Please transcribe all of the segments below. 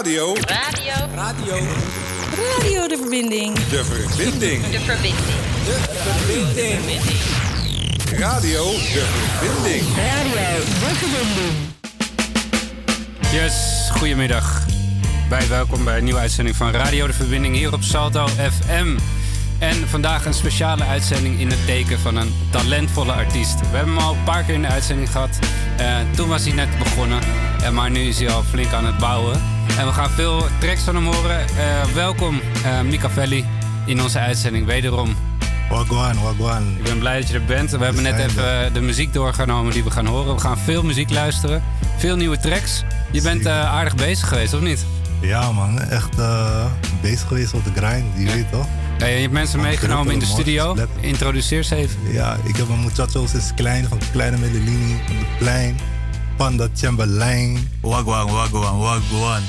Radio. Radio. Radio. Radio de verbinding. De verbinding. De verbinding. De verbinding. Radio de verbinding. Radio de verbinding. Yes, goedemiddag. Bij welkom bij een nieuwe uitzending van Radio de Verbinding hier op Salto FM. En vandaag een speciale uitzending in het teken van een talentvolle artiest. We hebben hem al een paar keer in de uitzending gehad. Eh, toen was hij net begonnen, maar nu is hij al flink aan het bouwen. En we gaan veel tracks van hem horen. Uh, welkom, Mika Velli, in onze uitzending wederom. Wagwan, wagwan. Ik ben blij dat je er bent. We hebben net even de muziek doorgenomen die we gaan horen. We gaan veel muziek luisteren, veel nieuwe tracks. Je bent aardig bezig geweest, of niet? Ja man, echt bezig geweest op de grind, die weet toch? Ja, je hebt mensen meegenomen in de studio. Introduceer ze even. Ja, ik heb een muchachos is klein, van Kleine Medellini, van de plein. Panda Chamberlain. Wagwan, wagwan, wagwan.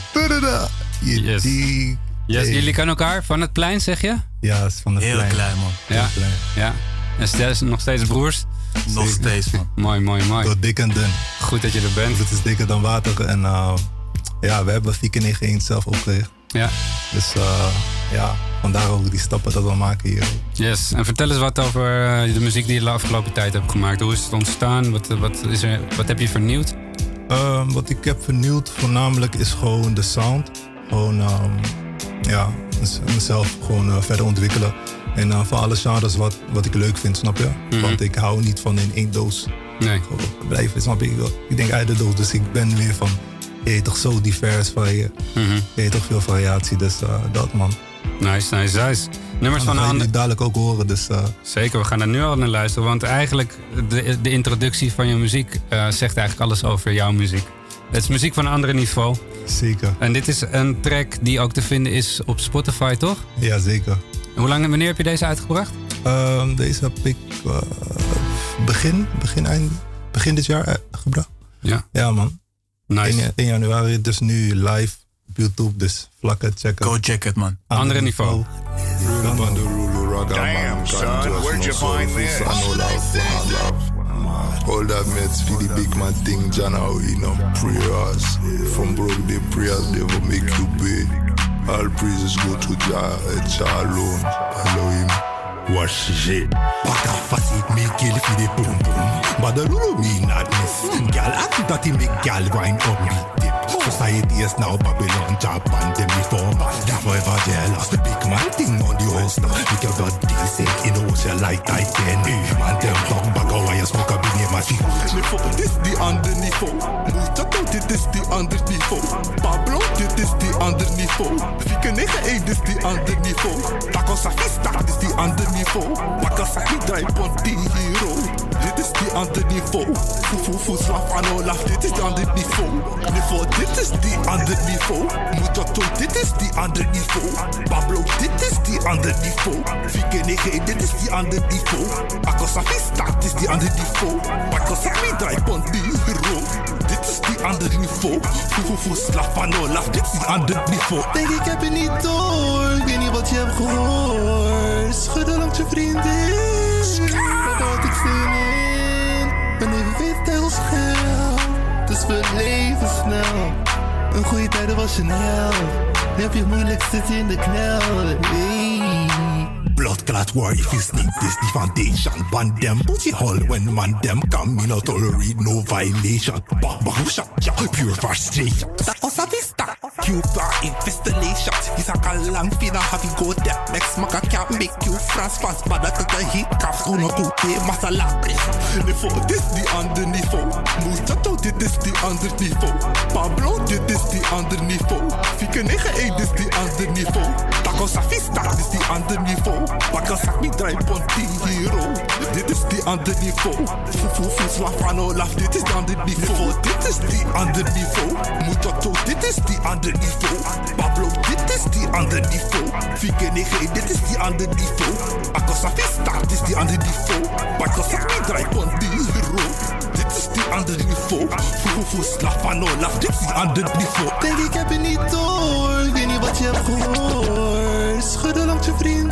Yes. Die, yes. Jullie kennen elkaar van het plein, zeg je? Ja, is van het Heel plein. klein man. Ja. klein. ja. En steeds, nog steeds broers? Nog steeds man. mooi, mooi, mooi. Door dik en dun. Goed dat je er bent. Het is dikker dan water. En uh, ja, we hebben 491 zelf opgericht. Ja. Dus uh, ja, vandaar ook die stappen dat we maken hier. Yes, en vertel eens wat over de muziek die je de afgelopen tijd hebt gemaakt. Hoe is het ontstaan? Wat, wat, is er, wat heb je vernieuwd? Uh, wat ik heb vernieuwd voornamelijk is gewoon de sound. Gewoon um, ja, mezelf gewoon uh, verder ontwikkelen. En uh, van alle genres wat, wat ik leuk vind, snap je? Mm -hmm. Want ik hou niet van in één doos nee. blijven, snap je? Ik denk uit de doos, dus ik ben weer van... Je toch zo divers van je. Mm -hmm. Je toch veel variatie, dus dat man. Nice, nice, nice. Nummers van ander... dadelijk ook horen, dus... Uh... Zeker, we gaan daar nu al naar luisteren. Want eigenlijk, de, de introductie van je muziek uh, zegt eigenlijk alles over jouw muziek. Het is muziek van een ander niveau. Zeker. En dit is een track die ook te vinden is op Spotify, toch? Ja, zeker. En hoe lang, wanneer heb je deze uitgebracht? Uh, deze heb ik begin, begin, eind, begin dit jaar gebracht. Ja. Ja, man. Nice. 1, 1 januari, dus nu live op YouTube, dus vlakken checken. Go check it, man. Andere niveau. Damn, son, where'd you find this? All that mates for the big man thing, John, how you know, prayers. From broke the prayers, they will make you pay. All praises go to Jah, Jah alone. Elohim. Wash shit. Pak a fasit me kill for the boom boom. But the lulu me not miss. Gal act that make gal grind up me dip. Society is now Babylon, Japan, them before. They forever jealous. The big man thing on the holster. Make your blood decent in the ocean like Titan. Man, them talk back a wire smoke a big name as This the underneath. Muchacho, dit is the underneath. Pablo, is the underneath. Fieke nigga, hey, dit is the underneath. Taco Safista, dit is the underneath. Bakka Saki, draai ponti hero. Dit is the underneath. Fufu, fu, slaf, ano, laf, dit is the underneath. Niveau, dit is the underneath. Muchacho, dit is the underneath. Pablo, dit is the underneath. Fieke nigga, hey, dit is the underneath. Bakka Safista, dit is the underneath. Bakka Saki, draai ponti hero. Die ander niveau. Fufu, fu, slaf, ano, laf, dit is ander niveau. Denk ik heb het niet door, ik weet niet wat je hebt gehoord. Schudden langs je vriendin, dat had ik zin in. Ben even wit heel schel, dus we leven snel. Een goede tijden was je held, nu heb je het moeilijk zitten in de knel. Blood clot war if you sneak this the foundation Ban them. Pussy hole when man them come Me not tolerate no violation. Bang bang shot pure frustration Was a vista Cuba infestation Is a kalang fina have you go that Next maka can't make you France fast. But that the heat comes Uno coupe masala. Niveau this the underneath Muchacho dit is the underneath Pablo dit is the underneath Fieke nigga hey dit is the underneath Taco Safista dit is the underneath Bakka sak me draai ponti hero. Dit is die ander niveau Fufu fu slafano laf Dit is die ander niveau Dit is die ander niveau Muchacho dit is die ander niveau. Pablo dit is die ander niveau. Fieke nigga dit is die ander niveau. Bakka Safista dit is die ander niveau. Bakka sak me draai ponti hero. Dit is die ander niveau. Fufu fu slafano laf Dit is die ander niveau. Denk ik heb het niet door. Ik weet niet wat je hebt gehoord. Schudden langs je vriendin.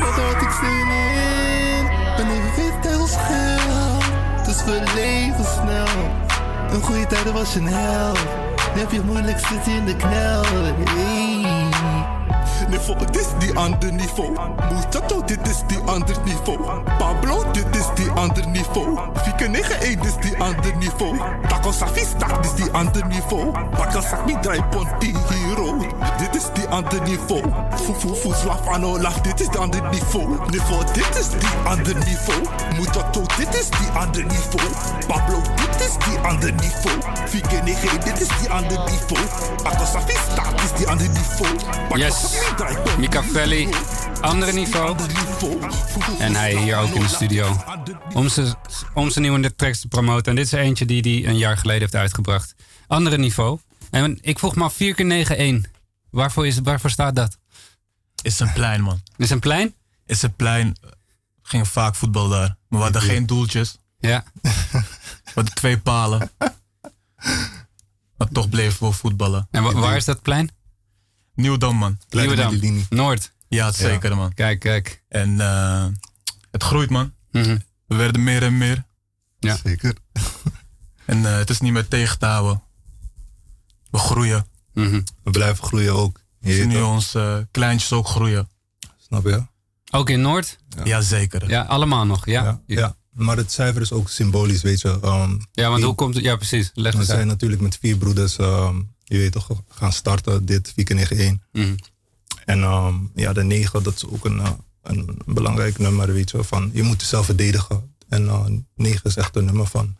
Dat had ik zin in? Ben even wit heel schel Dus we leven snel. Een goede tijden was je een je moeilijk zit in de knel. Hey. Niveau, dit is die ander niveau. Muchacho, dit is die ander niveau. Pablo, dit is die ander niveau. Fieke 9 dit is die ander niveau. Taco Safista, dit is die ander niveau. Bakka Sakmi draai ponti hero. Dit is die ander niveau. Fufu fu slavano lach, dit is die ander niveau. Niveau, dit is die ander niveau. Muchacho, dit is die ander niveau. Pablo, dit is die ander niveau. Fieke 9 dit is die ander niveau. Taco Safista, dit is die ander niveau. Bakka Yes. Sakmi draai ponti Mika Velli, andere niveau. En hij hier ook in de studio. Om zijn, om zijn nieuwe tracks te promoten. En dit is eentje die hij een jaar geleden heeft uitgebracht. Andere niveau. En ik vroeg me af, 4 keer 9 Waarvoor, is, waarvoor staat dat? Is een plein, man. Is een plein? Is een plein. Ging vaak voetbal daar. Maar we hadden geen doeltjes. Ja. We hadden twee palen. Maar toch bleven we voetballen. En wa- waar is dat plein? Nieuwdam, man. Nieuwedam. Noord. Ja, zeker, man. Kijk, kijk. En eh, het groeit, man. Mhm. We werden meer en meer. Ja. Zeker. En eh, het is niet meer tegen te houden. We groeien. Mhm. We blijven groeien ook. We zien nu onze eh, kleintjes ook groeien. Snap je? Ook in Noord? Ja, zeker. Ja, allemaal nog. Ja, Ja, ja. Maar het cijfer is ook symbolisch, weet je. Ehm, Ja, want hoe komt het? Ja, precies. Leg We zijn uit. natuurlijk met vier broeders, ehm, je weet toch, gaan starten dit weekend 9-1. Mhm. En ehm, ja, de 9, dat is ook een, eh, een belangrijk nummer, weet je. Van, je moet jezelf verdedigen. En eh 9 is echt een nummer van,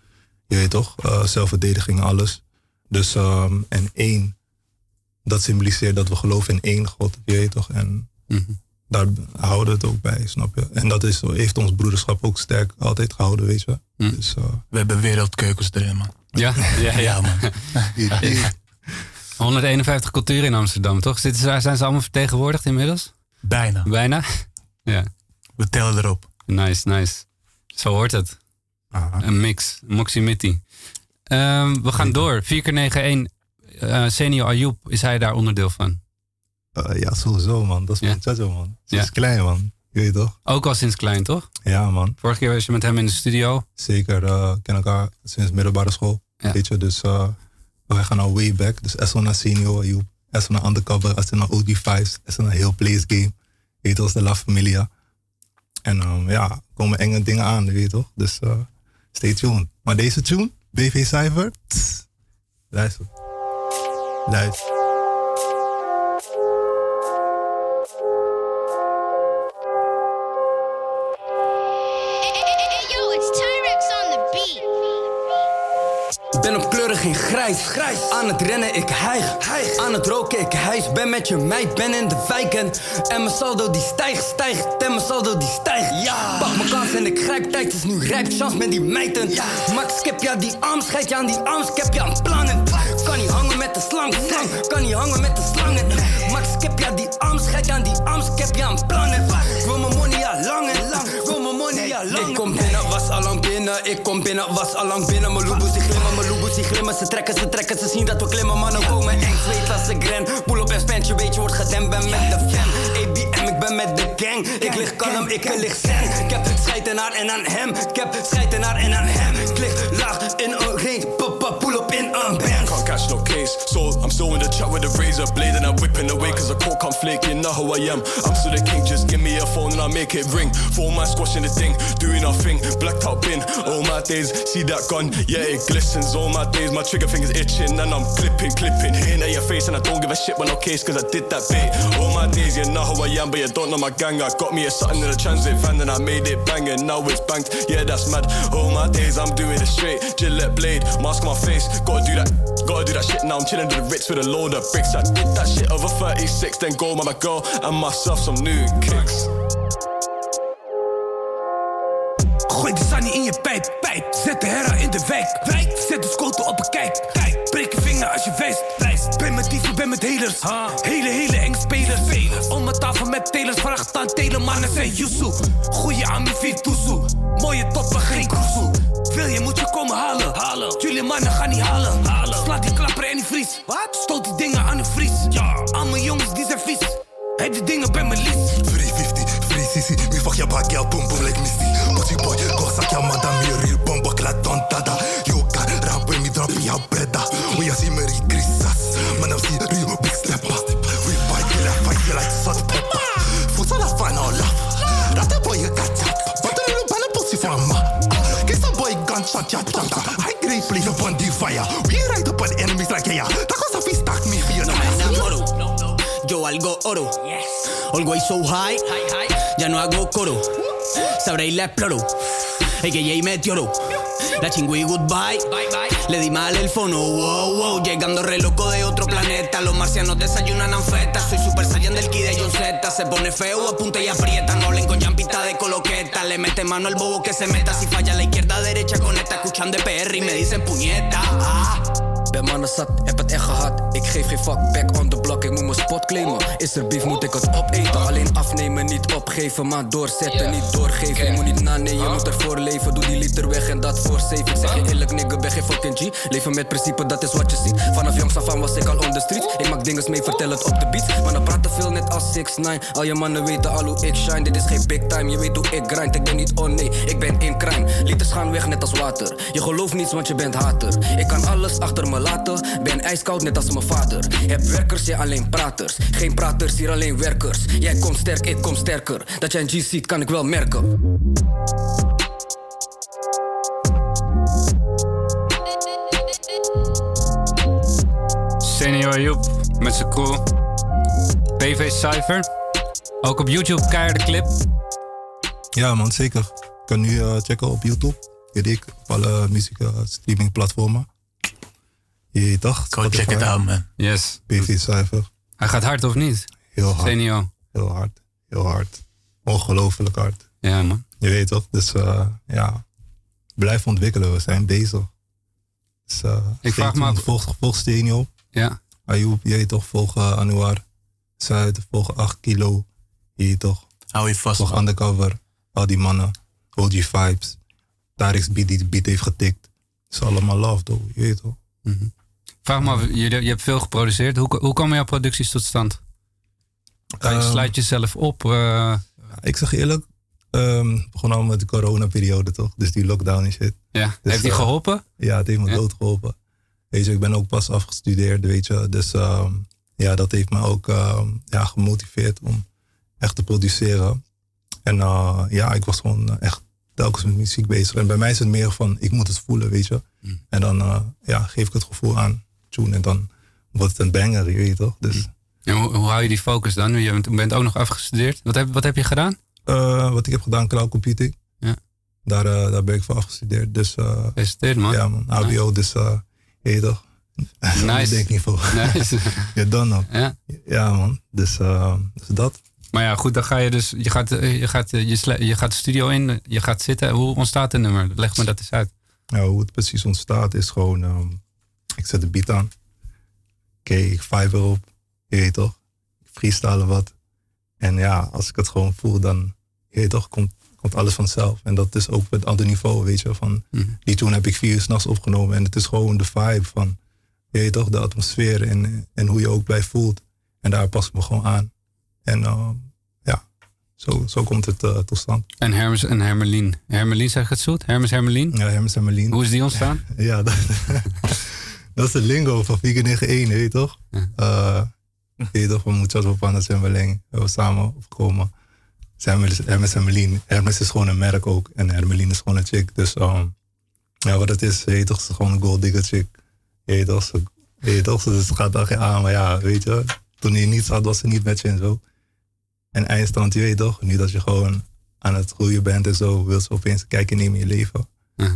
je weet toch, eh, zelfverdediging alles. Dus, ehm, en 1, dat symboliseert dat we geloven in één God, je weet toch. En Mhm. daar houden we het ook bij, snap je. En dat is, heeft ons broederschap ook sterk altijd gehouden, weet je. Dus, eh, We hebben wereldkeukens erin, man. Ja, ja, ja. man. 151 culturen in Amsterdam, toch? Zitten zijn ze allemaal vertegenwoordigd inmiddels? Bijna. Bijna? Ja. We tellen erop. Nice, nice. Zo hoort het. Een mix. Moximitty. Ehm, we gaan door. 4 keer 9 Eh Senior Ayoub, is hij daar onderdeel van? eh, ja, sowieso, man. Dat is mijn chacho, man. Ja. is klein, man. Je weet toch? Ook al sinds klein, toch? Ja, man. Vorige keer was je met hem in de studio. Zeker, eh kennen elkaar sinds middelbare school. Weet je, dus wij gaan al way back. Dus Esso naar senior, Joep. Naar undercover, OG5's, Esso naar heel place game. Weet je, als de La Familia. En ehm, ja, komen enge dingen aan, weet je toch? Dus eh, stay tuned. Maar deze tune, BV Cypher, luister. Luister. Ben op kleuren geen grijs. Aan het rennen, ik hijg. Aan het roken, ik hijs. Ben met je meid, ben in de wijk. En, en mijn saldo die stijgt, stijgt. En mijn saldo die stijgt. Ja. Pak mijn kans en ik grijp tijd. Is nu rijp, chance met die meiden. Ja. Max, ik heb ja die arms. Scheid je aan die arms. Ik heb je aan plannen. Kan niet hangen met de slang. slang. Kan niet hangen met de slangen. Max, ik heb ja die arms. Scheid je aan die arms. Ik heb je aan plannen. Ik wil mijn money ja lang en lang. Ik wil mijn money ja lang. Ik kom binnen, was al lang binnen. Ik kom binnen, was al lang binnen. Mijn loeboes loeboes die glimmen. Ze trekken, ze trekken, ze zien dat we klimmen. Mannen komen eng, zweet als ik ren. Pull op en spend, je weet je wordt gedempt. Ben met de fam, ABM, ik ben met de gang. Ik lig kalm, ik lig zen. Ik heb scheid en haar en aan hem. Ik heb scheid en haar en aan hem. Ik lig laag in een range, No case, so I'm still in the chat with a razor blade and I'm whipping away cause the coke can't flake. You know how I am. I'm still the king, just give me a phone and I'll make it ring. Four man squashing the thing, doing our thing. Blacked out bin, all my days. See that gun, yeah, it glistens. All my days, my trigger finger's itching and I'm clipping, clipping. Hitting at your face and I don't give a shit when no case cause I did that bait. All my days, you know how I am, but you don't know my gang. I got me a something in a transit van and I made it banging. Now it's banked, yeah, that's mad. All my days, I'm doing it straight. Gillette blade, mask my face. Gotta do that, gotta do that shit now. I'm chilling to the Ritz with a load of bricks. I did that shit over 36, then go my girl and myself some new kicks. Gooi de Sunny in je pijp, pijp. Zet de herra in de wijk, wijk. Zet de scoter op een kijk, kijk. Breek je vinger als je wijst, wijst. Ben met dieven, ben met haters. Hele, hele eng spelers. spelers. Om mijn tafel met telers, vraagt aan telemannen zijn Yusu. Goeie aan mijn vier toezoe. Mooie toppen, geen kroezoe. Wil je, moet je komen halen. halen. Jullie mannen gaan niet halen vies. Wat? Stoot die dingen aan de vries. Ja. Al mijn jongens die zijn vies. Heb die dingen bij me lies. 350, free sissy. Mi fuck je bag, boom boom like Missy. Pussy boy, gosak ya madam, je real bomb, bakla yo got rap, mi drop ya breda. We are see Mary Grisas. Man, I'm see real big slapper. We fight, kill a fight, you like salt pepper. Voet al af aan al af. Dat heb je katja. Wat er nu bij een ma. Kiss a boy gunshot, ya tata. I great play up on the fire. Enemies like yeah. A feast stack me. Yo algo oro. Always so high. Ya no hago coro. Sabréis la exploro. Y meteoro. La chingüí goodbye. Le di mal el fono. Wow, wow. Llegando re loco de otro planeta. Los marcianos desayunan anfetas. Soy super saiyan del ki de John Z. Se pone feo, apunta y aprieta. No hablen con jampita de coloqueta. Le mete mano al bobo que se meta. Si falla la izquierda, derecha conecta. Escuchan de PR y me dicen puñeta. Ah. Ben mannen zat, heb het echt gehad. Ik geef geen fuck, back on the block, ik moet mijn spot claimen. Is er beef, moet ik het opeten. Alleen afnemen, niet opgeven, maar doorzetten, niet doorgeven. Je moet niet nanemen, je moet ervoor leven. Doe die liter weg en dat voor safe. Ik zeg je eerlijk, nigga, ben geen fucking G. Leven met principe, dat is wat je ziet. Vanaf jongs af aan was ik al on the street. Ik maak dingen mee, vertel het op de beat. Maar dan praten veel net als 6 9 Al je mannen weten al hoe ik shine. Dit is geen big time, je weet hoe ik grind. Ik ben niet on, nee, ik ben in crime. Liters gaan weg net als water. Je gelooft niets, want je bent hater. Ik kan alles achter me laten. Ben ijskoud net als mijn vader. Heb werkers, jij alleen praters. Geen praters, hier alleen werkers. Jij komt sterk, ik kom sterker. Dat jij een G ziet, kan ik wel merken. Senior Joep met zijn crew. PV Cypher. Ook op YouTube, keiharde clip. Ja man, zeker. Je kan nu eh, checken op YouTube. Weet ik, op alle muziek streaming platformen. Je toch? Go check it out, man. Yes. PV Cypher. Hij gaat hard of niet? Heel hard. Senior. Heel hard. Heel hard. Ongelooflijk hard. Ja man. Je weet toch? Dus eh, ja, blijf ontwikkelen. We zijn bezig. Dus, eh, Ik vraag me af-. Volg, volg Stenio. Ja. Ayoub, je weet toch? Volg uh, Anouar. Zuid, volg 8 kilo. Je weet toch? Hou je vast. Volg Undercover. Al die mannen. OG Vibes. Tarik's beat die de beat heeft getikt. Het is allemaal love, though. Je weet toch? Vraag me af, je, je hebt veel geproduceerd. Hoe, hoe komen jouw producties tot stand? Ga je, Ehm, sluit jezelf op? eh, Ik zeg eerlijk, ehm begon al met de coronaperiode toch? Dus die lockdown en shit. Ja, Dus, heeft die eh, geholpen? Ja, het heeft me dood geholpen. Weet je, ik ben ook pas afgestudeerd, weet je. Dus ehm, ja, dat heeft me ook ja, gemotiveerd om echt te produceren. En eh, ja, ik was gewoon echt telkens met muziek bezig. En bij mij is het meer van, ik moet het voelen, weet je. En dan ja, geef ik het gevoel aan, tune. En dan wordt het een banger, je weet toch? Dus En hoe, hoe hou je die focus dan? Je bent, ook nog afgestudeerd. Wat heb, wat heb je gedaan? Eh, wat ik heb gedaan, cloud computing. Ja. Daar, eh, daar ben ik voor afgestudeerd. Dus, eh Gefeliciteerd, man. Ja, man. HBO, dus uh, je weet toch? Nice. denk niet voor. Nice. ja, dan ook. Ja. ja, man. Dus, dus dat. Maar ja, goed, dan ga je dus, je gaat, je gaat, je, je gaat de studio in, je gaat zitten. Hoe ontstaat een nummer? Leg me dat eens uit. Nou, hoe het precies ontstaat is gewoon, ehm, ik zet de beat aan. Oké, ik vibe erop. Je weet toch? Ik freestyle wat. En ja, als ik het gewoon voel, dan, je weet toch, komt, komt alles vanzelf. En dat is ook met ander niveau, weet je. Van, Die tune heb ik vier uur s'nachts opgenomen. En het is gewoon de vibe van, je weet toch, de atmosfeer en, en hoe je ook bij voelt. En daar pas ik me gewoon aan. En ehm, ja, zo, zo komt het eh, tot stand. En Hermes en Hermelien. Hermelien, zeg het goed? Hermes Hermelien? Ja, Hermes Hermelien. Hoe is die ontstaan? Ja, dat, dat is de lingo van 491, weet je toch? Weet je toch, van Muchas Wapanas en Beleng. We hebben samen opgekomen. Hermes, Hermes Hermelien. Hermes is gewoon een merk ook. En Hermelien is gewoon een chick. Dus ehm, ja, wat het is, weet je toch, is gewoon een gold digger chick. Weet je toch, ze, weet je toch, dus het gaat dan geen aan. Maar ja, weet je, toen je niets had, was ze niet met je en zo. En eindstand, je weet toch, nu dat je gewoon aan het groeien bent en zo, wil ze opeens een kijkje nemen in je leven.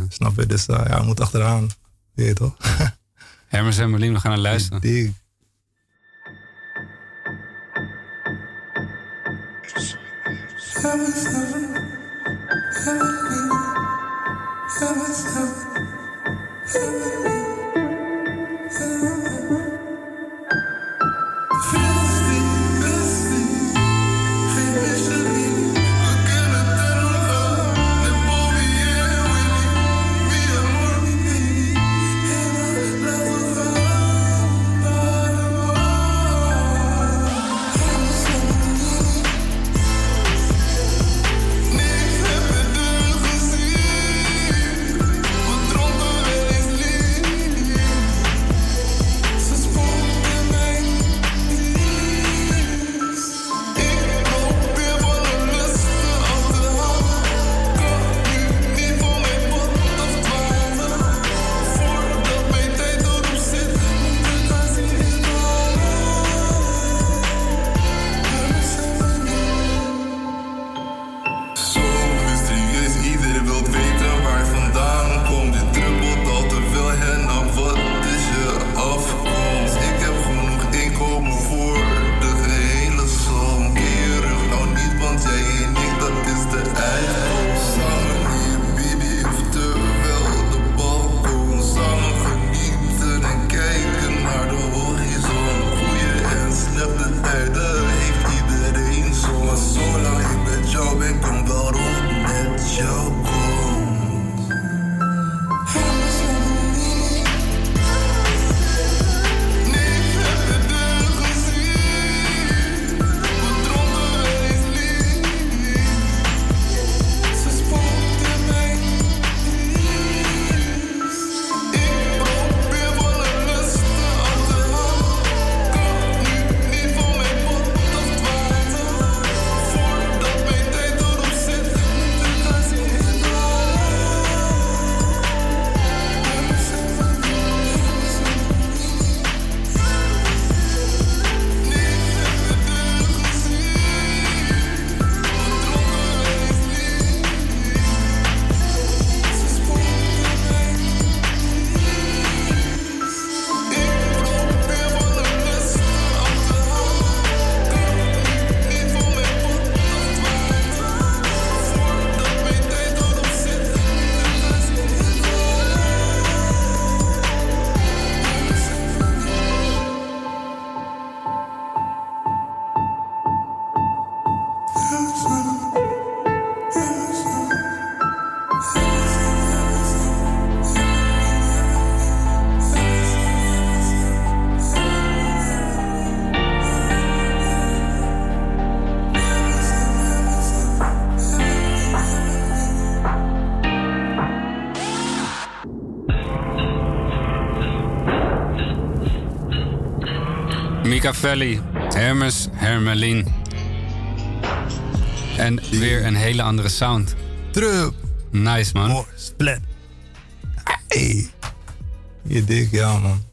Snap je? Dus eh, ja, je moet achteraan. Weet je toch? Hermes Hermelien, we gaan naar luisteren. Die, Velli, Hermes, Hermelien. En weer een hele andere sound. Trup. Nice, man. Mooi, split. Hey. Je dik, ja, man.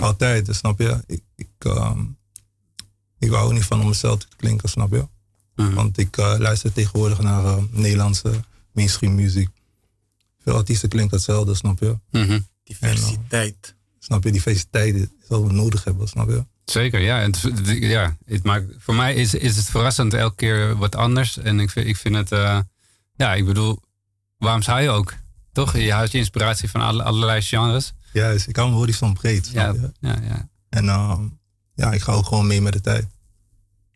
Altijd, snap je? Ik, ik, ehm, ik hou niet van om mezelf te klinken, snap je? Want ik eh, luister tegenwoordig naar eh, Nederlandse mainstream muziek. Veel artiesten klinken hetzelfde, snap je? Diversiteit. snap je? Diversiteit is wat we nodig hebben, snap je? Zeker, ja. En het, ja het maakt, voor mij is, is het verrassend elke keer wat anders. En ik vind, ik vind het, eh, ja, ik bedoel, waarom zou je ook? Toch? Je houdt je inspiratie van alle, allerlei genres. Juist, ik hou mijn horizon breed, Ja, ja, ja. En ehm, ja, ik ga ook gewoon mee met de tijd.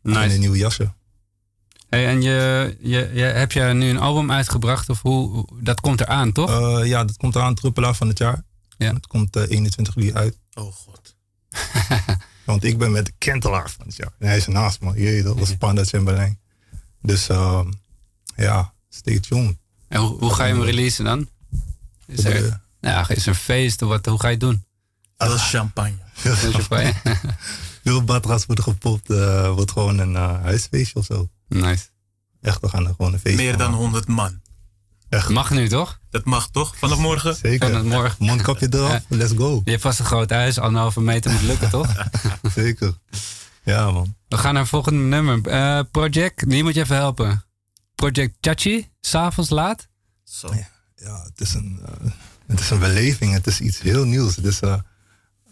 Nice. En een nieuw jasje. Hey, en je, je, je, heb je nu een album uitgebracht? Of hoe, dat komt eraan, toch? Eh, ja, dat komt eraan, Truppelaar van het jaar. Ja. Het komt eh, 21 juli uit. Oh god. Want ik ben met de Kentelaar van het jaar. En hij is ernaast, man. Jee, dat was Panda's in Berlijn. Dus ehm, ja, stay tuned. En hoe, hoe ga je hem releasen dan? Is er, ja, is er een feest of wat? Hoe ga je het doen? Veel champagne. Veel champagne. Veel badras worden gepopt. eh wordt gewoon een eh, huisfeestje of zo. Nice. Echt, we gaan er gewoon een feestje Meer dan maken. 100 man. Echt. Mag nu, toch? Dat mag toch? Vanaf morgen? Zeker. Van het morgen. Mondkapje eraf, let's go. Je hebt vast een groot huis, anderhalve meter moet lukken, toch? Zeker. Ja, man. We gaan naar het volgende nummer. Eh, Project, die moet je even helpen. Project Chachi, s'avonds laat. Zo. Ja, het is, een, eh, het is een beleving. Het is iets heel nieuws. Het is eh,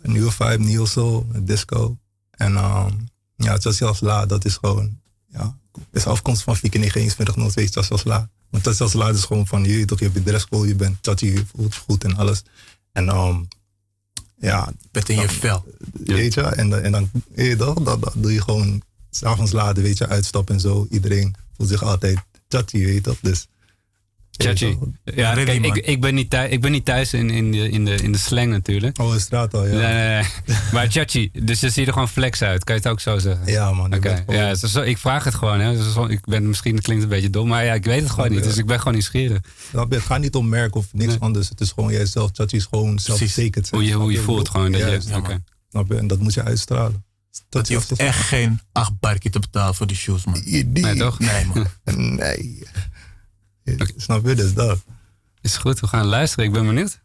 een nieuwe vibe, nieuw soul, disco. En ehm ja, Chelsea La, dat is gewoon, ja, het is afkomst van Fieke 921 nog steeds Chelsea La. Want La is gewoon van, je, toch, je hebt je dresscode, je bent Chachi, je voelt goed en alles. En ehm ja. Bent in je vel. Weet je, en, en dan, je toch, dan, dan doe je gewoon s'avonds later, weet je, uitstappen en zo. Iedereen voelt zich altijd weet je toch? Dus Chachi. Ja, kijk, ik, ik, ben niet thuis, ik ben niet thuis in, in, de, in, de, in de slang natuurlijk. Oh, is straat al, ja. Nee, nee, nee. Maar Chachi, dus je ziet er gewoon flex uit. Kan je het ook zo zeggen? Ja, man. gewoon- ja, zo, zo- ik vraag het gewoon. Hè. Dus zo- ik ben, misschien klinkt het een beetje dom, maar ja, ik weet het gewoon niet. Dus ik ben gewoon nieuwsgierig. Je? Het gaat niet om merk of niks anders. Het is gewoon jijzelf. Chachi is gewoon zelfverzekerd. Hoe je- hoe je voelt gewoon dat je- oké. Snap je? En dat moet je uitstralen. Dat je hoeft echt geen acht barkie te betalen voor die shoes, man. Nee, toch? Nee, man. nee. Snap je? Dus dat. Is goed, we gaan luisteren. Ik ben benieuwd.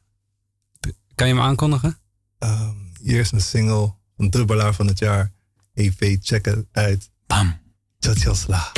Kan je me aankondigen? Ehm, hier is een single van Dubbelaar van het jaar. EP, check het uit. Bam. Chachi Sla.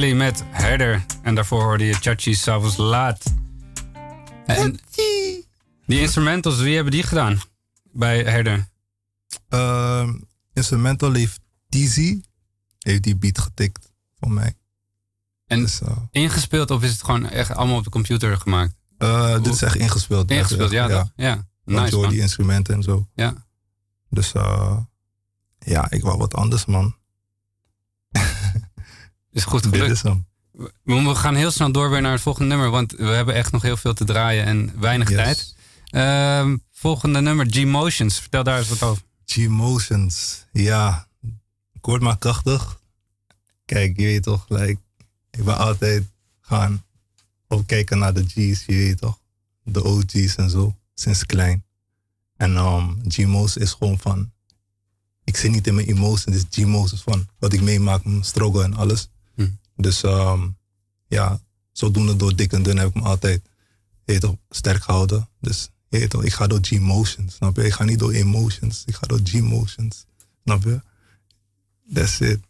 Met Herder. En daarvoor hoorde je Chachi s'avonds laat. En die instrumentals, wie hebben die gedaan bij Herder? Uh, instrumental heeft Dizzy, heeft die beat getikt voor mij. En dus, eh, ingespeeld of is het gewoon echt allemaal op de computer gemaakt? Eh, dit is echt ingespeeld. Ingespeeld, ja. Ja, ja. door die instrumenten en zo. Ja. Dus eh, ja, ik wou wat anders, man is goed gelukt. Dit is hem. We gaan heel snel door weer naar het volgende nummer, want we hebben echt nog heel veel te draaien en weinig tijd. Ehm, volgende nummer, G-Motions. Vertel daar eens wat over. G-Motions, ja. Kort maar krachtig. Kijk, je weet toch, like, ik ben altijd gaan opkijken naar de G's, je weet toch. De OG's en zo, sinds klein. En ehm, um, G-Mos is gewoon van, ik zit niet in mijn emotions. dus G-Mos is van wat ik meemaak, mijn struggle en alles. Dus um, ja, zodoende door dik en dun heb ik me altijd heet op, sterk gehouden. Dus heet ik ga door G-motions, snap je? Ik ga niet door emotions, ik ga door G-motions, snap je? That's it.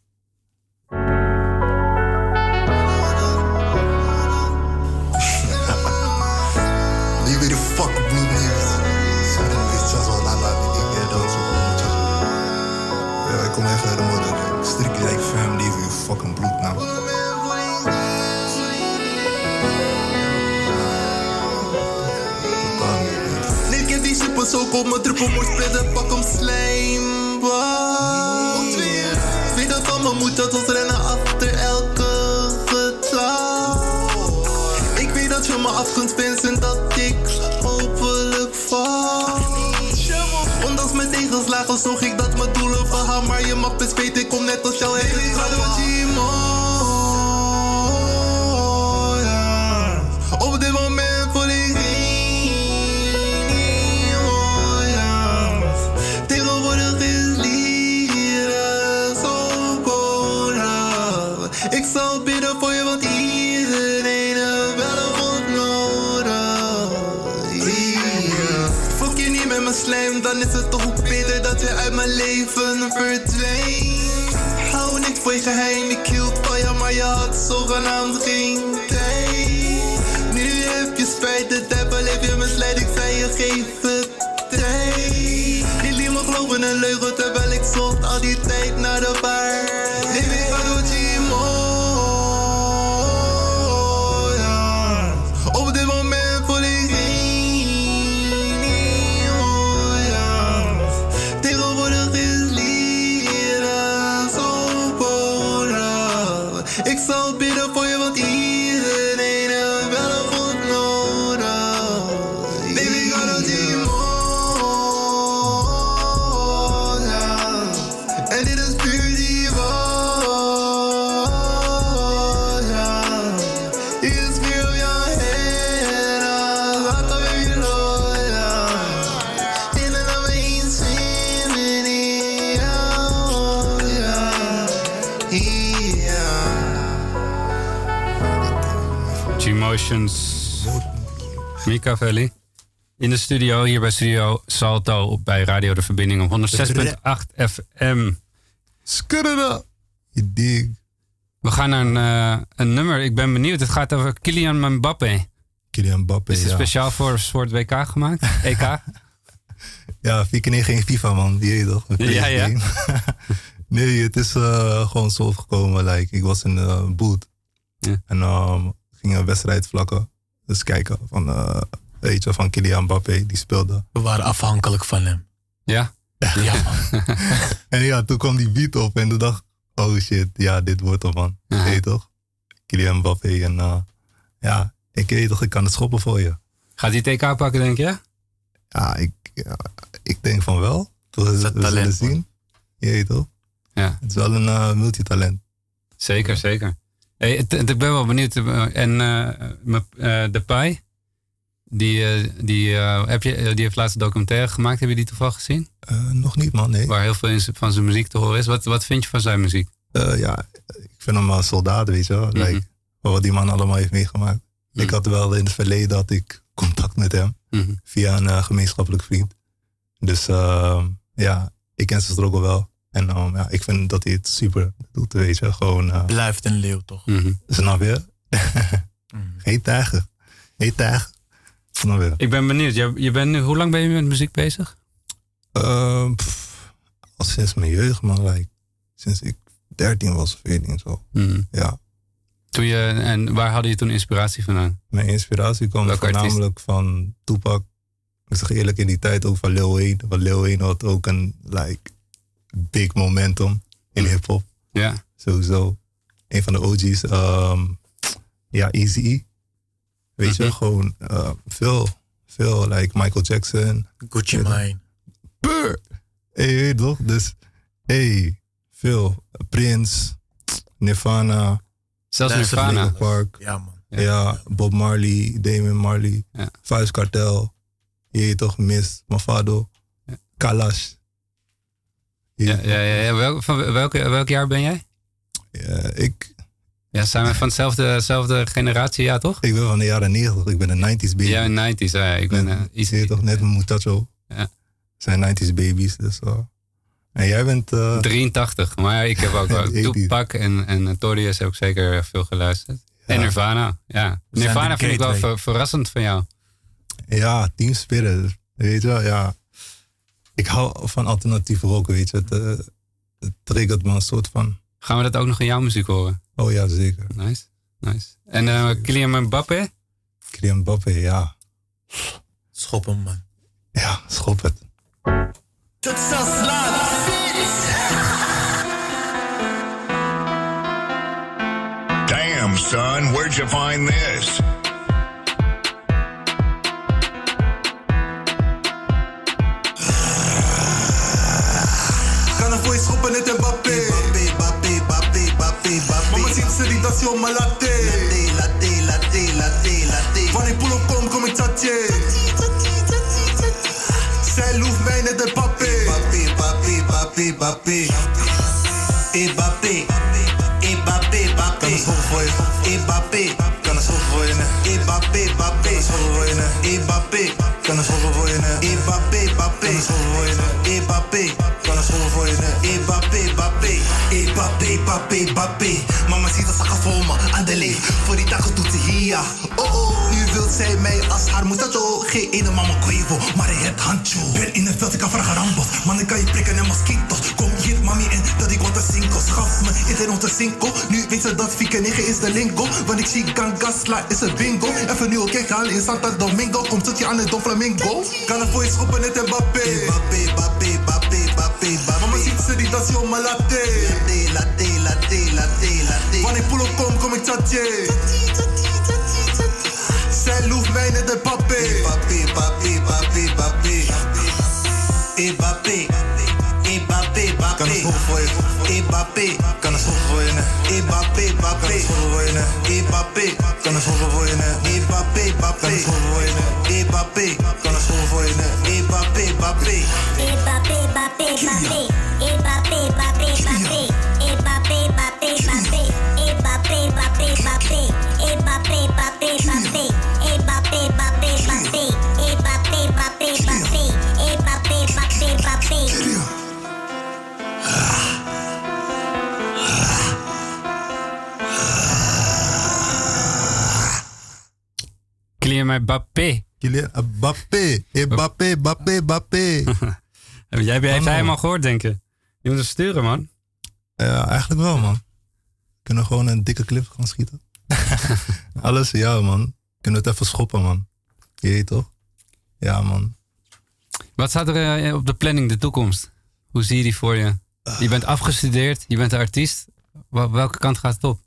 Kom maar spitten, pak hem slijm. weer Weet dat allemaal moet dat ons rennen achter elke getal. Ik weet dat je me af kunt en dat ik hopelijk val. Ondanks mijn tegenslagen zorg ik dat mijn doelen verhaal. Maar je mag best ik kom net als jou. Hey, leven verdwijnt. Hou niks voor je geheim, ik hield van je, maar je had zogenaamd G-Motions. Mika Velli. In de studio, hier bij Studio Salto bij Radio De Verbinding op 106.8 FM. Skudderda. Je dig. We gaan naar een, eh, een nummer. Ik ben benieuwd. Het gaat over Kylian Mbappé. Kylian Mbappé, Is het ja. speciaal voor een soort WK gemaakt? EK? Ja, vier keer nee, geen FIFA, man. Die heet toch? Een Ja, ja. Nee, het is eh, gewoon zo gekomen. Like, ik was in de boot. En um, ging een wedstrijd vlakken. Dus kijken van, eh, weet je, van Kylian Mbappé. Die speelde. We waren afhankelijk van hem. Ja? Ja, man. en ja, toen kwam die beat op en toen dacht oh shit, ja, dit wordt hem, man. Weet je toch? Kylian Mbappé en uh, ja, ik weet toch, ik kan het schoppen voor je. Gaat hij TK pakken, denk je? Ja, ik, ja, ik denk van wel. We, we zullen talent, zien. Je weet toch? Ja. Het is wel een uh, multitalent. Zeker, zeker. Hey, het- het- ik ben wel benieuwd. eh, En eh, eh, de Pai, die, die, heb je, die heeft laatst een documentaire gemaakt. Heb je die toevallig gezien? Nog niet, man. Nee. Waar heel veel van zijn muziek te horen is. Wat, wat vind je van zijn muziek? Ja, ik vind hem een soldaat, weet je wel. Mhm. Like, wat die man allemaal heeft meegemaakt. Ik had wel in het verleden dat ik contact met hem. Mhm. Via een gemeenschappelijk vriend. Dus eh, ja, ik ken zijn struggle wel. En um, ja, ik vind dat hij het super doet, weet je. Gewoon... eh, Blijft een leeuw, toch? Snap je? Geen tijger. Geen tijger. Snap je? Ik ben benieuwd. Je, je bent nu, hoe lang ben je met muziek bezig? Ehm, pff, al sinds mijn jeugd, man. Like, sinds ik 13 was of 14 zo. Mhm. Ja. Toen je, en waar hadden je toen inspiratie vandaan? Mijn inspiratie kwam Welke artiest? voornamelijk van Tupac. Ik zeg eerlijk, in die tijd ook van Lil Wayne. Want Lil Wayne had ook een like, big momentum in hip-hop. Ja. Sowieso. Een van de OG's. ehm, ja, Easy. Weet je, gewoon eh, veel. Veel, like Michael Jackson. Gucci Mane. Burr. Hey, weet toch? Dus, hey, veel. Prince, Nirvana. Zelfs Nirvana. Park. Ja, man. Ja, Bob Marley, Damon Marley. Ja. Vuist Cartel. Je toch, Miss, Mafado. Kalash. Ja, ja, ja, ja. Welk, van welke, welk jaar ben jij? Ja, ik, Ja, zijn we van dezelfde, dezelfde generatie, ja toch? ik ben van de jaren 90. Ik ben een 90s baby. Ja, 90s. Ja, ik ben eh, Je weet toch, net mijn muchacho. Ja. Zijn 90s babies, dus uh. En jij bent... eh, 83. Maar ik heb ook wel 80s. Tupac en, en Notorious heb ik zeker veel geluisterd. En Nirvana, ja. Nirvana vind ik wel ver- verrassend van jou. Ja, Team Spirit. Weet je wel, ja. Ik hou van alternatieve rock, weet je. Het, eh, het triggert me een soort van... Gaan we dat ook nog in jouw muziek horen? Oh ja, zeker. Nice, nice. En eh Kylian Mbappé? Kylian Mbappé, ja. Schop hem, man. Ja, schop het. Damn, son, where'd you find this? passie op mijn latte. Latte, latte, latte, latte, Wanneer ik op kom, kom ik tatje. Zij loeft mij net de papé. Papé, papé, papé, papé. Geen ene mama maar hij heeft handjo. Ben in het veld, ik kan vragen rambos. Man, ik kan je prikken en mosquitos. Kom hier, mami, en dat ik wat een cinco. Schaf me in de een cinco. Nu weet ze dat Fieke 9 is de lingo. Want ik zie ganga is het bingo. Even nu ook kijk halen in Santa Domingo. Komt tot je aan het Don Flamingo. Kan voor je schoppen net Mbappé. Mbappé, Mbappé, Mbappé, Mbappé. Mama ziet ze die dat is ma latte. Latte, latte, latte, latte, latte. Wanneer pull op kom, kom ik tatje. schoenen voor je nek. Mbappé. Kan een voor je nek. Mbappé, Mbappé. Mbappé, Mbappé, Kylian Mbappé. Kylian Mbappé. Mbappé, Mbappé, Mbappé. Jij hebt Hallo. hij helemaal gehoord, denk ik. Je moet hem sturen, man. Ja, eigenlijk wel, man. Kunnen gewoon een dikke clip gaan schieten? Alles, ja, man. Kunnen het even schoppen, man. Je weet toch? Ja, man. Wat staat er eh, op de planning, de toekomst? Hoe zie je die voor je? Je bent afgestudeerd, je bent een artiest. Wel- welke kant gaat het op?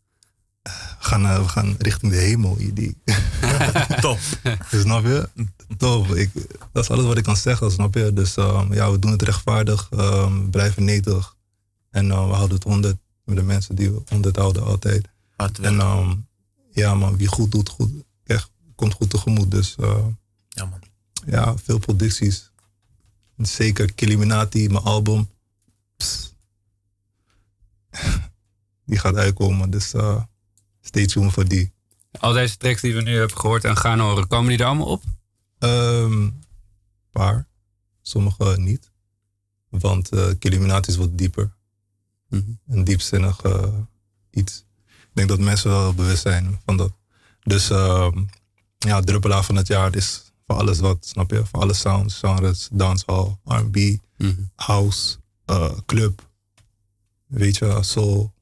We gaan, eh, we gaan richting de hemel, die. Top. snap je? Top. Ik, dat is alles wat ik kan zeggen, snap je? Dus ehm, ja, we doen het rechtvaardig. ehm, blijven netig. En eh, we houden het 100 met de mensen die we 100 houden altijd. En ehm, ja, man, wie goed doet, goed, echt, komt goed tegemoet. Dus eh, Ja, man. ja, veel producties. Zeker Killuminati, mijn album. Die gaat uitkomen, dus eh stay tuned voor die. Al deze tracks die we nu hebben gehoord en gaan horen, komen die er allemaal op? Ehm paar, sommige niet. Want uh, is wat dieper. Een diepzinnig eh, iets. Ik denk dat mensen wel bewust zijn van dat. Dus ehm, ja, druppelaar van het jaar is voor alles wat, snap je? Voor alle sounds, genres, dancehall, R&B, house, eh, club. Weet je, soul.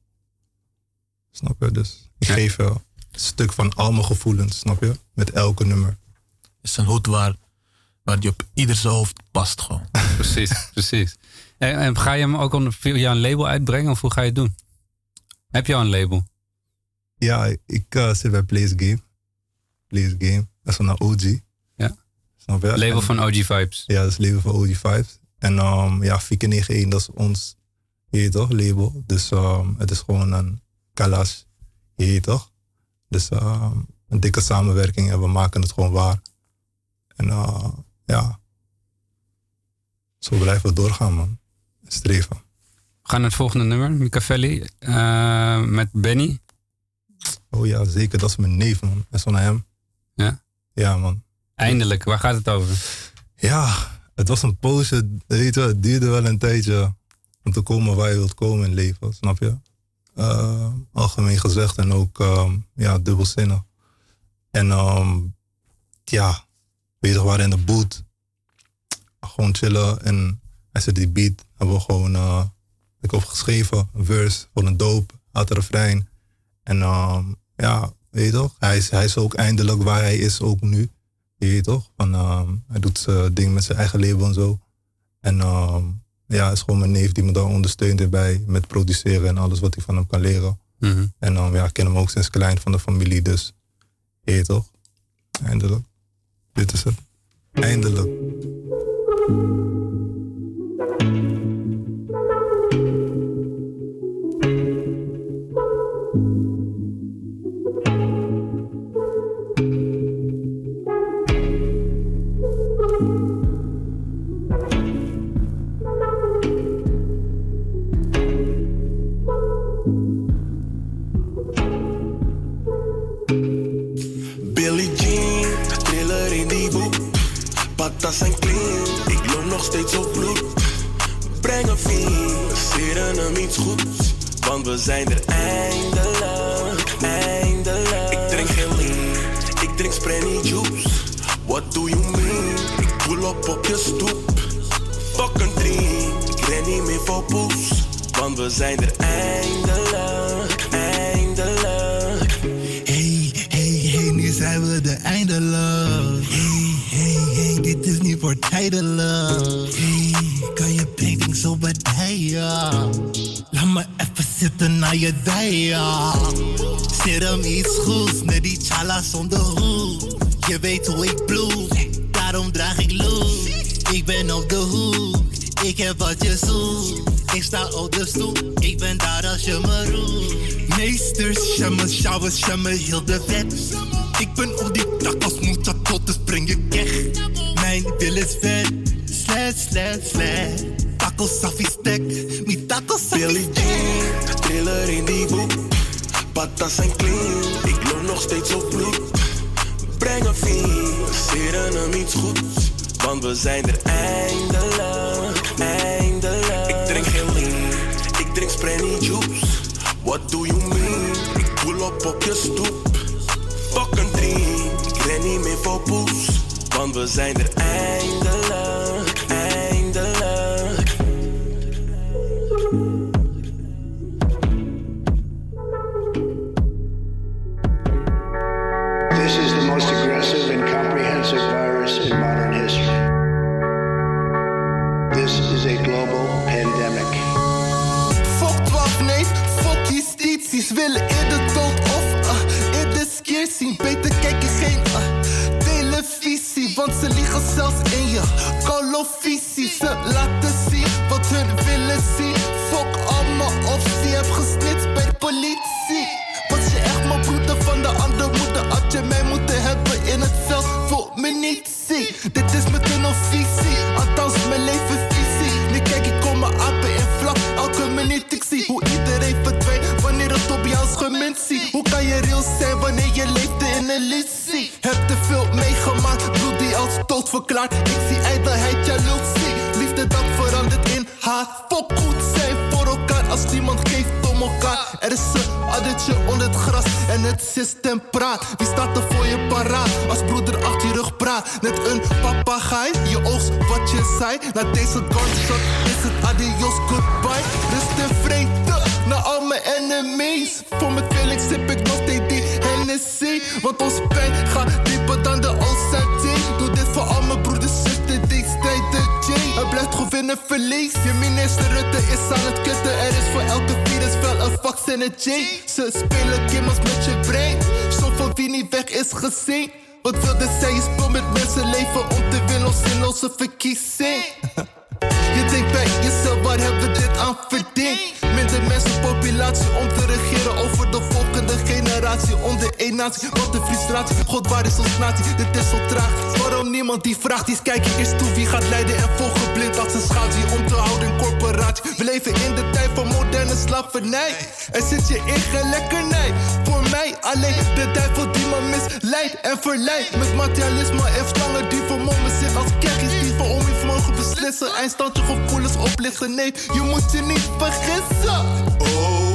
Snap je? Dus ik geef een stuk van al mijn gevoelens, snap je? Met elke nummer. Het is een hoed waar, waar die op ieder zijn hoofd past gewoon. Precies, precies. En, en ga je hem ook via een label uitbrengen of hoe ga je het doen? Heb je al een label? Ja, ik eh, zit bij Place Game. Place Game. Dat is van een OG. Ja. Snap je? Label En- van OG Vibes. Ja, dat is label van OG Vibes. En um, ja, Fieke 91, dat is ons, je toch, label. Dus ehm, het is gewoon een kalas, je weet toch. Dus ehm, een dikke samenwerking en we maken het gewoon waar. En eh, ja, zo blijven we doorgaan, man. Streven. We gaan naar het volgende nummer, Micavelli, eh, met Benny. Oh ja, zeker. Dat is mijn neef, man. Van hem. Ja? Ja, man. Eindelijk, waar gaat het over? Ja, het was een poosje. Weet je, het duurde wel een tijdje om te komen waar je wilt komen in leven, snap je? Eh, algemeen gezegd en ook ehm, ja, dubbelzinnig. En ehm, ja, weet je, waren in de boot. Gewoon chillen en hij zet die beat. Hebben we gewoon, eh, ik heb geschreven, een verse voor een doop, had een refrein. En ehm, ja, weet je toch? Hij is, hij is ook eindelijk waar hij is, ook nu. Je weet toch? Van, hij doet zijn ding met zijn eigen label en zo. En ehm, ja, is gewoon mijn neef die me daar ondersteunt erbij met produceren en alles wat ik van hem kan leren. Mhm. En um, ja, ik ken hem ook sinds klein van de familie, dus je toch? Eindelijk. Dit is het. Eindelijk. jamais hier Want we zijn er eindelijk, Ik zie ijdelheid, jaloezie. Liefde dat verandert in haat. Fok goed zijn voor elkaar als niemand geeft om elkaar. Er is een addertje onder het gras en het systeem praat. Wie staat er voor je paraat als broeder achter je rug praat? Net een papegaai, je oogst wat je zei. Na deze gunshot is het adios goodbye. Rust en vrede naar al mijn enemies. Voor mijn tweelings sip ik nog steeds die Hennessy. Want ons pijn gaat Je minister Rutte is aan het kutten. Er is voor elke virus wel een vaccin en J. Ze spelen gimmels met je brein. Zo van wie niet weg is gezien. Wat wilde zij? Je speelt met mensen leven om te winnen zinloze verkiezing. Je denkt bij jezelf, waar hebben we dit aan verdiend? Onder één natie, wat een frustratie. God, waar is ons natie? Dit is zo traag. Waarom niemand die vraagt, die kijk eerst toe. Wie gaat leiden en volgen blind als een schaduw om te houden corporatie. We leven in de tijd van moderne slavernij. En zit je in geen lekkernij. Voor mij alleen de duivel die me misleidt en verleidt. Met materialisme en slangen die vermommen zich als kerkjes die voor morgen beslissen. Eindstand je gevoelens oplichten. Nee, je moet je niet vergissen. Oh,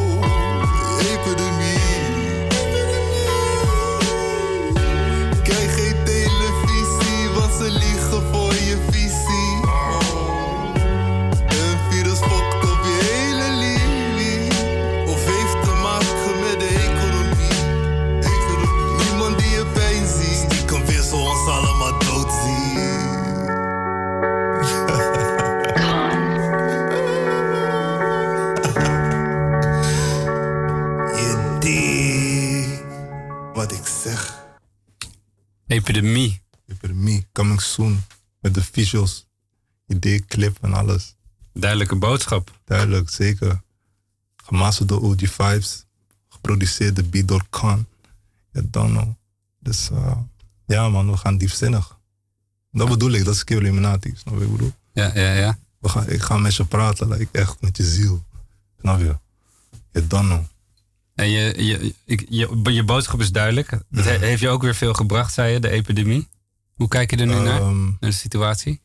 Epidemie. Epidemie, coming soon. Met de visuals, idee, clip en alles. Duidelijke boodschap. Duidelijk, zeker. Gemasterd door OG Vibes. Geproduceerd de beat door Khan. Ja, don't know. Dus eh, ja man, we gaan diepzinnig. Dat bedoel ik, dat is Kill Illuminati. Snap je wat ik bedoel? Ja, ja, ja. We gaan, ik ga met je praten, like, echt met je ziel. Snap je? Ja, don't know. En je, je, ik, je, je boodschap is duidelijk. Dat he- heeft je ook weer veel gebracht, zei je, de epidemie. Hoe kijk je er nu naar, Ehm, naar de situatie?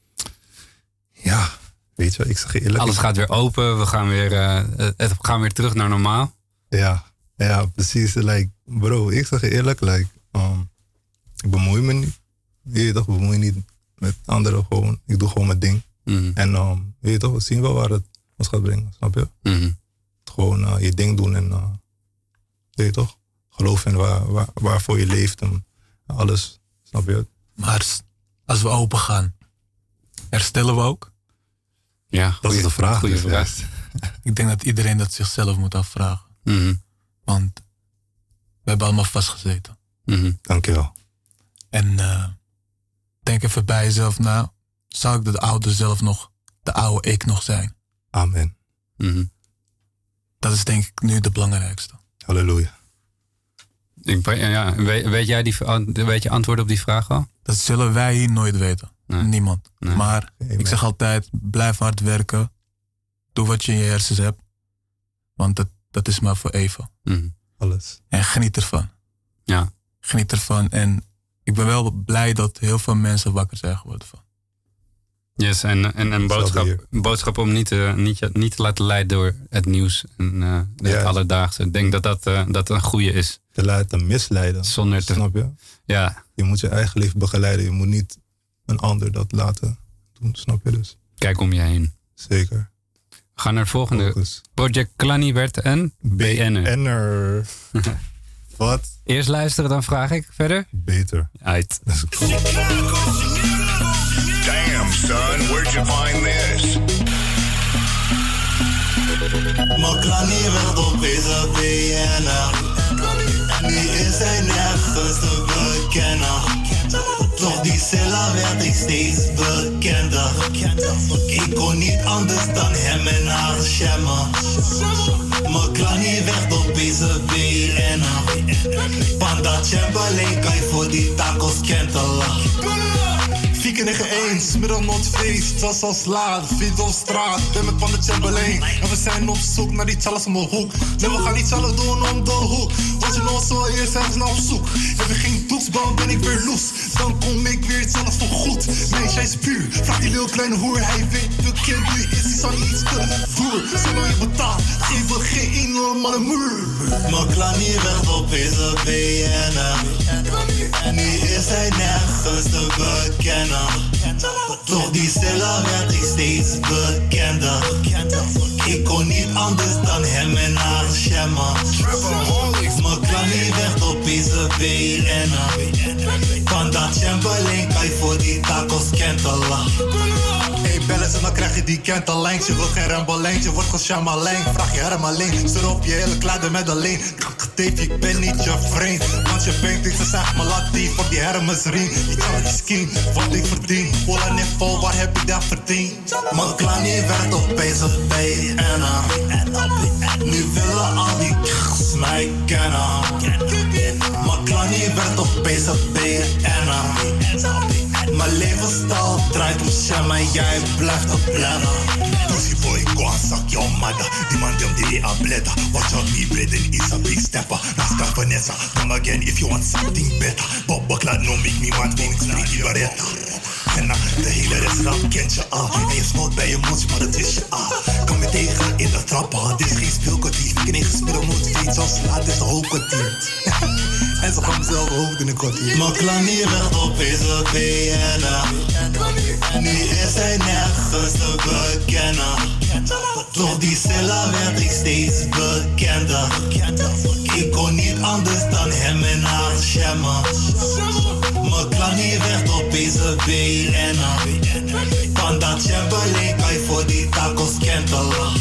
Ja, weet je, ik zeg je eerlijk. Alles gaat weer open, we gaan weer, eh, het we gaan weer terug naar normaal. Ja, ja, precies. Like, bro, ik zeg je eerlijk, like, um, ik bemoei me niet. Je toch, ik bemoei niet met anderen gewoon. Ik doe gewoon mijn ding. Mhm. En um, je weet toch, we zien wel waar het ons gaat brengen, snap je? Mhm. Gewoon eh, je ding doen en uh, je weet toch, geloof in waar, waar, waarvoor je leeft en alles, snap je? Maar als we open gaan, herstellen we ook? Ja, dat is de vraag. goeie dus, vraag. Ik denk dat iedereen dat zichzelf moet afvragen. Mhm. Want we hebben allemaal vastgezeten. Mhm. Dankjewel. En eh, denk even bij jezelf na. Zou ik de oude zelf nog, de oude ik nog zijn? Amen. Mhm. Dat is denk ik nu de belangrijkste. Halleluja. Ik, ja, weet, weet jij die, weet je antwoord op die vraag al? Dat zullen wij hier nooit weten. Niemand. Maar ik zeg altijd, blijf hard werken. Doe wat je in je hersens hebt. Want dat, dat is maar voor even. Mhm. Alles. En geniet ervan. Ja. Geniet ervan. En ik ben wel blij dat heel veel mensen wakker zijn geworden van. Yes, en, en een boodschap, boodschap om niet te, niet, je- niet te laten leiden door het nieuws en eh, het Juist. alledaagse. Ik denk dat dat, eh, dat een goede is. Te laten misleiden. Zonder te... Snap je? Ja. Je moet je eigen leven begeleiden. Je moet niet een ander dat laten doen, snap je dus? Kijk om je heen. Zeker. We gaan naar het volgende. Project Clanny werd een BN'er. BN'er. Wat? Eerst luisteren, dan vraag ik verder. Beter. Uit. Son, where'd you find this? Werd opeens een BN'er Nu is hij nergens te bekennen. Toch die Silla werd ik steeds bekender. Ik kon niet anders dan hem en haar shemmen Maklani werd opeens een BN'er Panda Chamberlain kan je voor die tacos kentelen Fieke 91, middelnoot feest, het was al laat, fiets op straat, ben met Panda Chamberlain. En we zijn op zoek naar die challenge om de hoek. Nee, we gaan niet challenge doen om de hoek. Want je nog zo eerst ergens naar op zoek. Heb je geen doeksbal, ben ik weer los Dan kom ik weer zelfs voor goed. Meisje, hij is puur, vraag die heel kleine hoer. Hij weet bekend, nu is hij aan iets te voer Zolang je betaalt, geef we geen normale muur. Maklani werd opeens een BN'er En nu is hij nergens te bekennen Toch die Silla werd ik steeds bekender. Ik kon niet anders dan hem en haar shemmen Maklani werd opeens een BN'er Panda Chamberlain kan je voor die tacos kentelen Bellen ze, dan krijg je die kentellijntje. Wil geen rembaleintje, wordt gewoon. Vraag je hem alleen, op je hele kleider met alleen. Dave, ik ben niet je vriend. Want je bent ik, ze zegt me laat die voor die Hermes ring. Je kan het skin, wat ik verdien. Hola niveau, waar heb ik dat verdiend? Mijn klanie werd opeens een BN'er. Nu willen al die k's mij kennen. Mijn klanie werd opeens een BN'er. Mijn levensstijl draait om sham en jij blijft op plannen. Pussy boy, go and suck your mother. Die man dem die bladder. Watch out me breathing is a big stepper. Naska Vanessa, come again if you want something better. Bob Buckler, no make me want things pretty beretta. En na de hele rest rap kent je al. En je smolt bij je mond, maar dat is je al. Kom me tegen in de trappen, dit is geen speelkwartier. Heb gespeeld, moet steeds als laat is de hoofdkwartier. En ze gaan zelf hoofd in een kwartier. Mijn klanier werd opeens een BN'er. Nu is hij nergens te bekennen. Toch die Silla werd ik steeds bekender. Ik kon niet anders dan hem en haar shemmen. Mijn klanier werd opeens een BN'er. Panda Chamberlain kan je voor die tacos kentelen.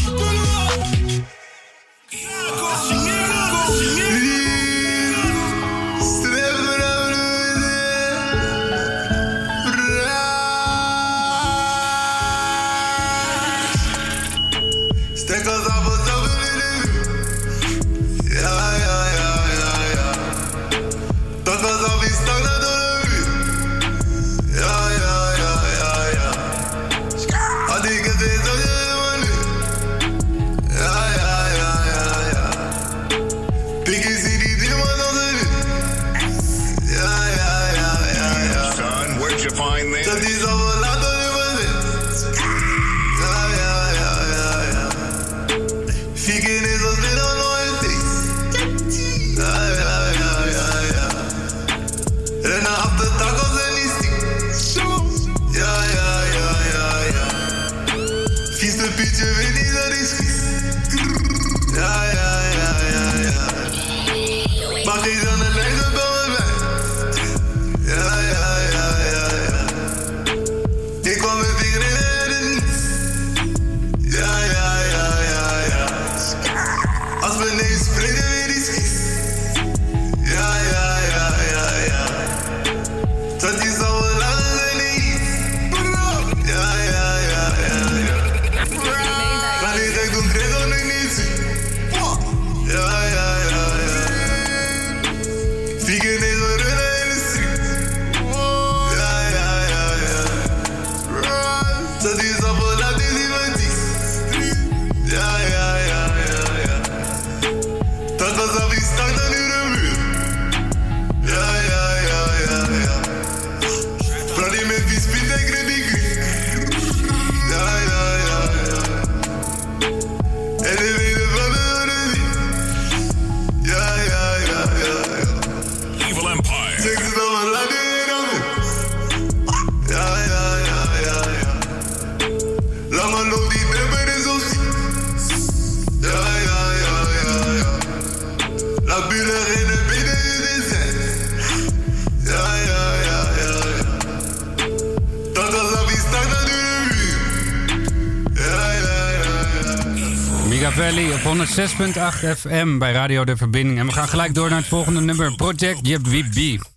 FM bij Radio De Verbinding. En we gaan gelijk door naar het volgende nummer. Project Yep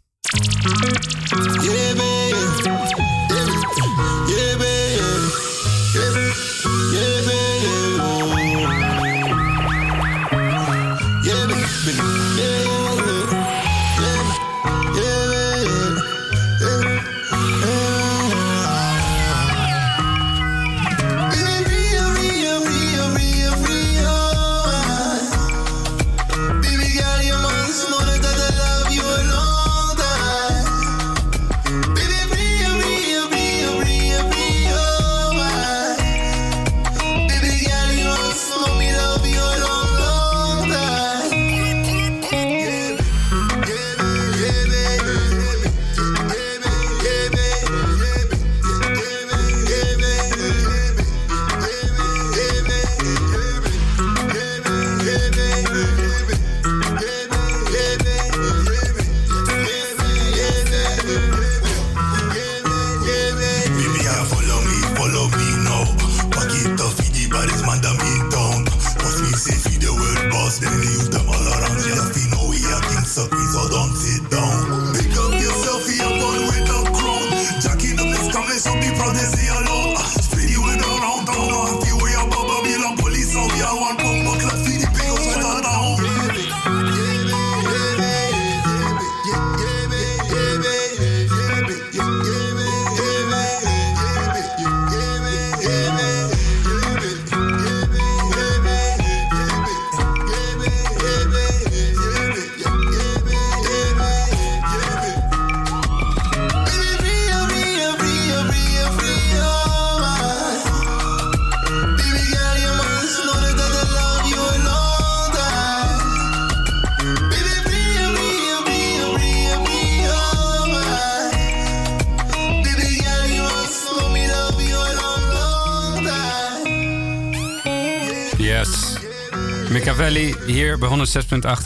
Micavelli hier bij 106.8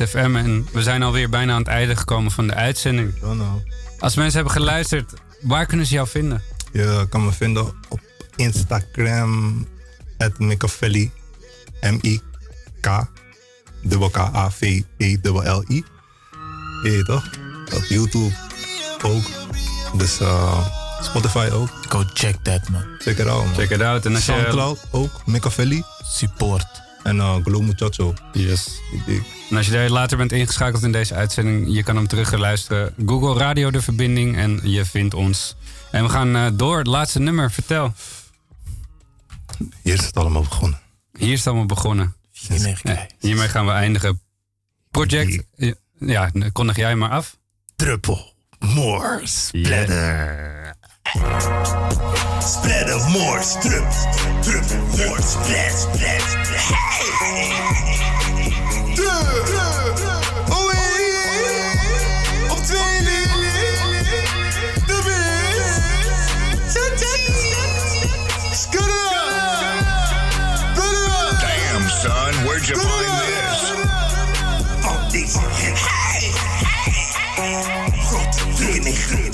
FM. En we zijn alweer bijna aan het einde gekomen van de uitzending. Als mensen hebben geluisterd, waar kunnen ze jou vinden? Je kan me vinden op Instagram, at Micavelli, M-I-K, K-A-V-E-L-L-I. Je toch? Op YouTube ook. Dus eh, Spotify ook. Go check that, man. Check it out, man. Check it out. En als je- Soundcloud ook, Micavelli. Support. En uh, Glow Muchacho. Yes. En als je daar later bent ingeschakeld in deze uitzending, je kan hem terug luisteren. Google Radio De Verbinding en je vindt ons. En we gaan eh, door. Het laatste nummer, vertel. Hier is het allemaal begonnen. Hier is het allemaal begonnen. Ja, hiermee gaan we eindigen. Project, ja, kondig jij maar af. Druppel, more, splatter. Splatter, more, strup, drup, more, splat, splat, Oh, hey. Op twee leden. De beer. Damn, son, where'd you find this? Foundation, hey. Al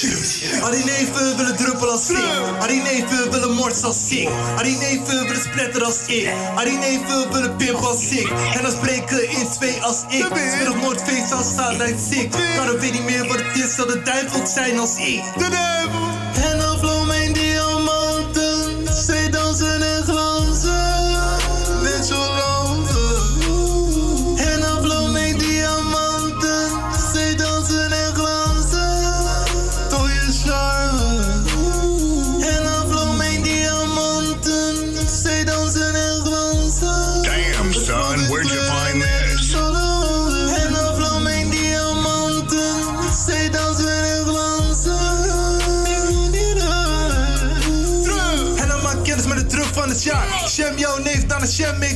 die neven willen druppelen als ik. Al die neven willen moord als ik. Al die neven willen splatter als ik. Al die neven willen pimp als ik. En dan spreken in twee als ik. Speel op Noordfeest als staat lijkt ziek. Kan er weet niet meer wat het is, dat de duivel zijn als ik. De duivel!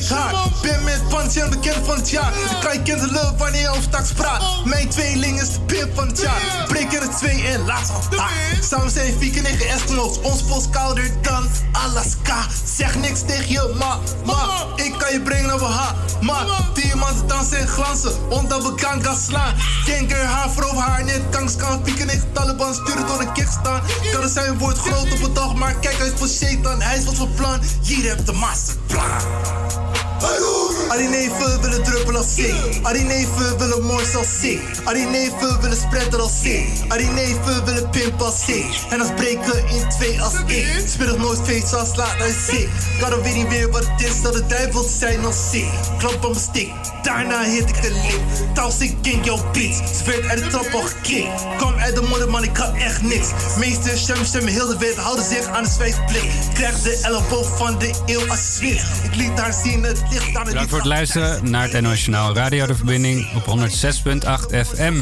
Haar. Ben met en bekend van het jaar. Dan kan je kind love wanneer je over tax praat. Mijn tweeling is de pimp van het jaar. Breek er twee en laatst op taak. Samen zijn 4 9 Eskimos. Ons post kouder dan Alaska. Zeg niks tegen je, ma, ma. Ik kan je brengen naar Baha. Ma, diamanten dansen en glanzen. Omdat we kan gaan slaan. Kanker haar, vroeg haar, net kanks kan. 4 9 Taliban sturen door een kickstand. Kan er zijn woord groot op een dag, maar kijk uit voor Satan. Hij is wat van plan. Hier heb de masterplan. Al die neven willen druppelen als ik. Al die neven willen moord als ik. Al die neven willen spreiden als ik. Al die neven willen pimpen als ik. En dan spreken in twee als ik. Speel nooit feest als laat als ik. Kan weet niet meer wat het is dat de duivel zijn als ik. Klap op mijn stick, daarna hit ik de lip. Taus ik king jouw beats. Ze werd uit de trap al gekikt. Kom uit de modder man, ik had echt niks. Meester, stem, stem, heel de wereld houden zich aan de zwijgplicht. Krijg de elleboog van de eeuw als zwit. Ik liet haar zien, het licht aan het voor het luisteren naar het NOS Journaal Radio De Verbinding op 106.8 FM.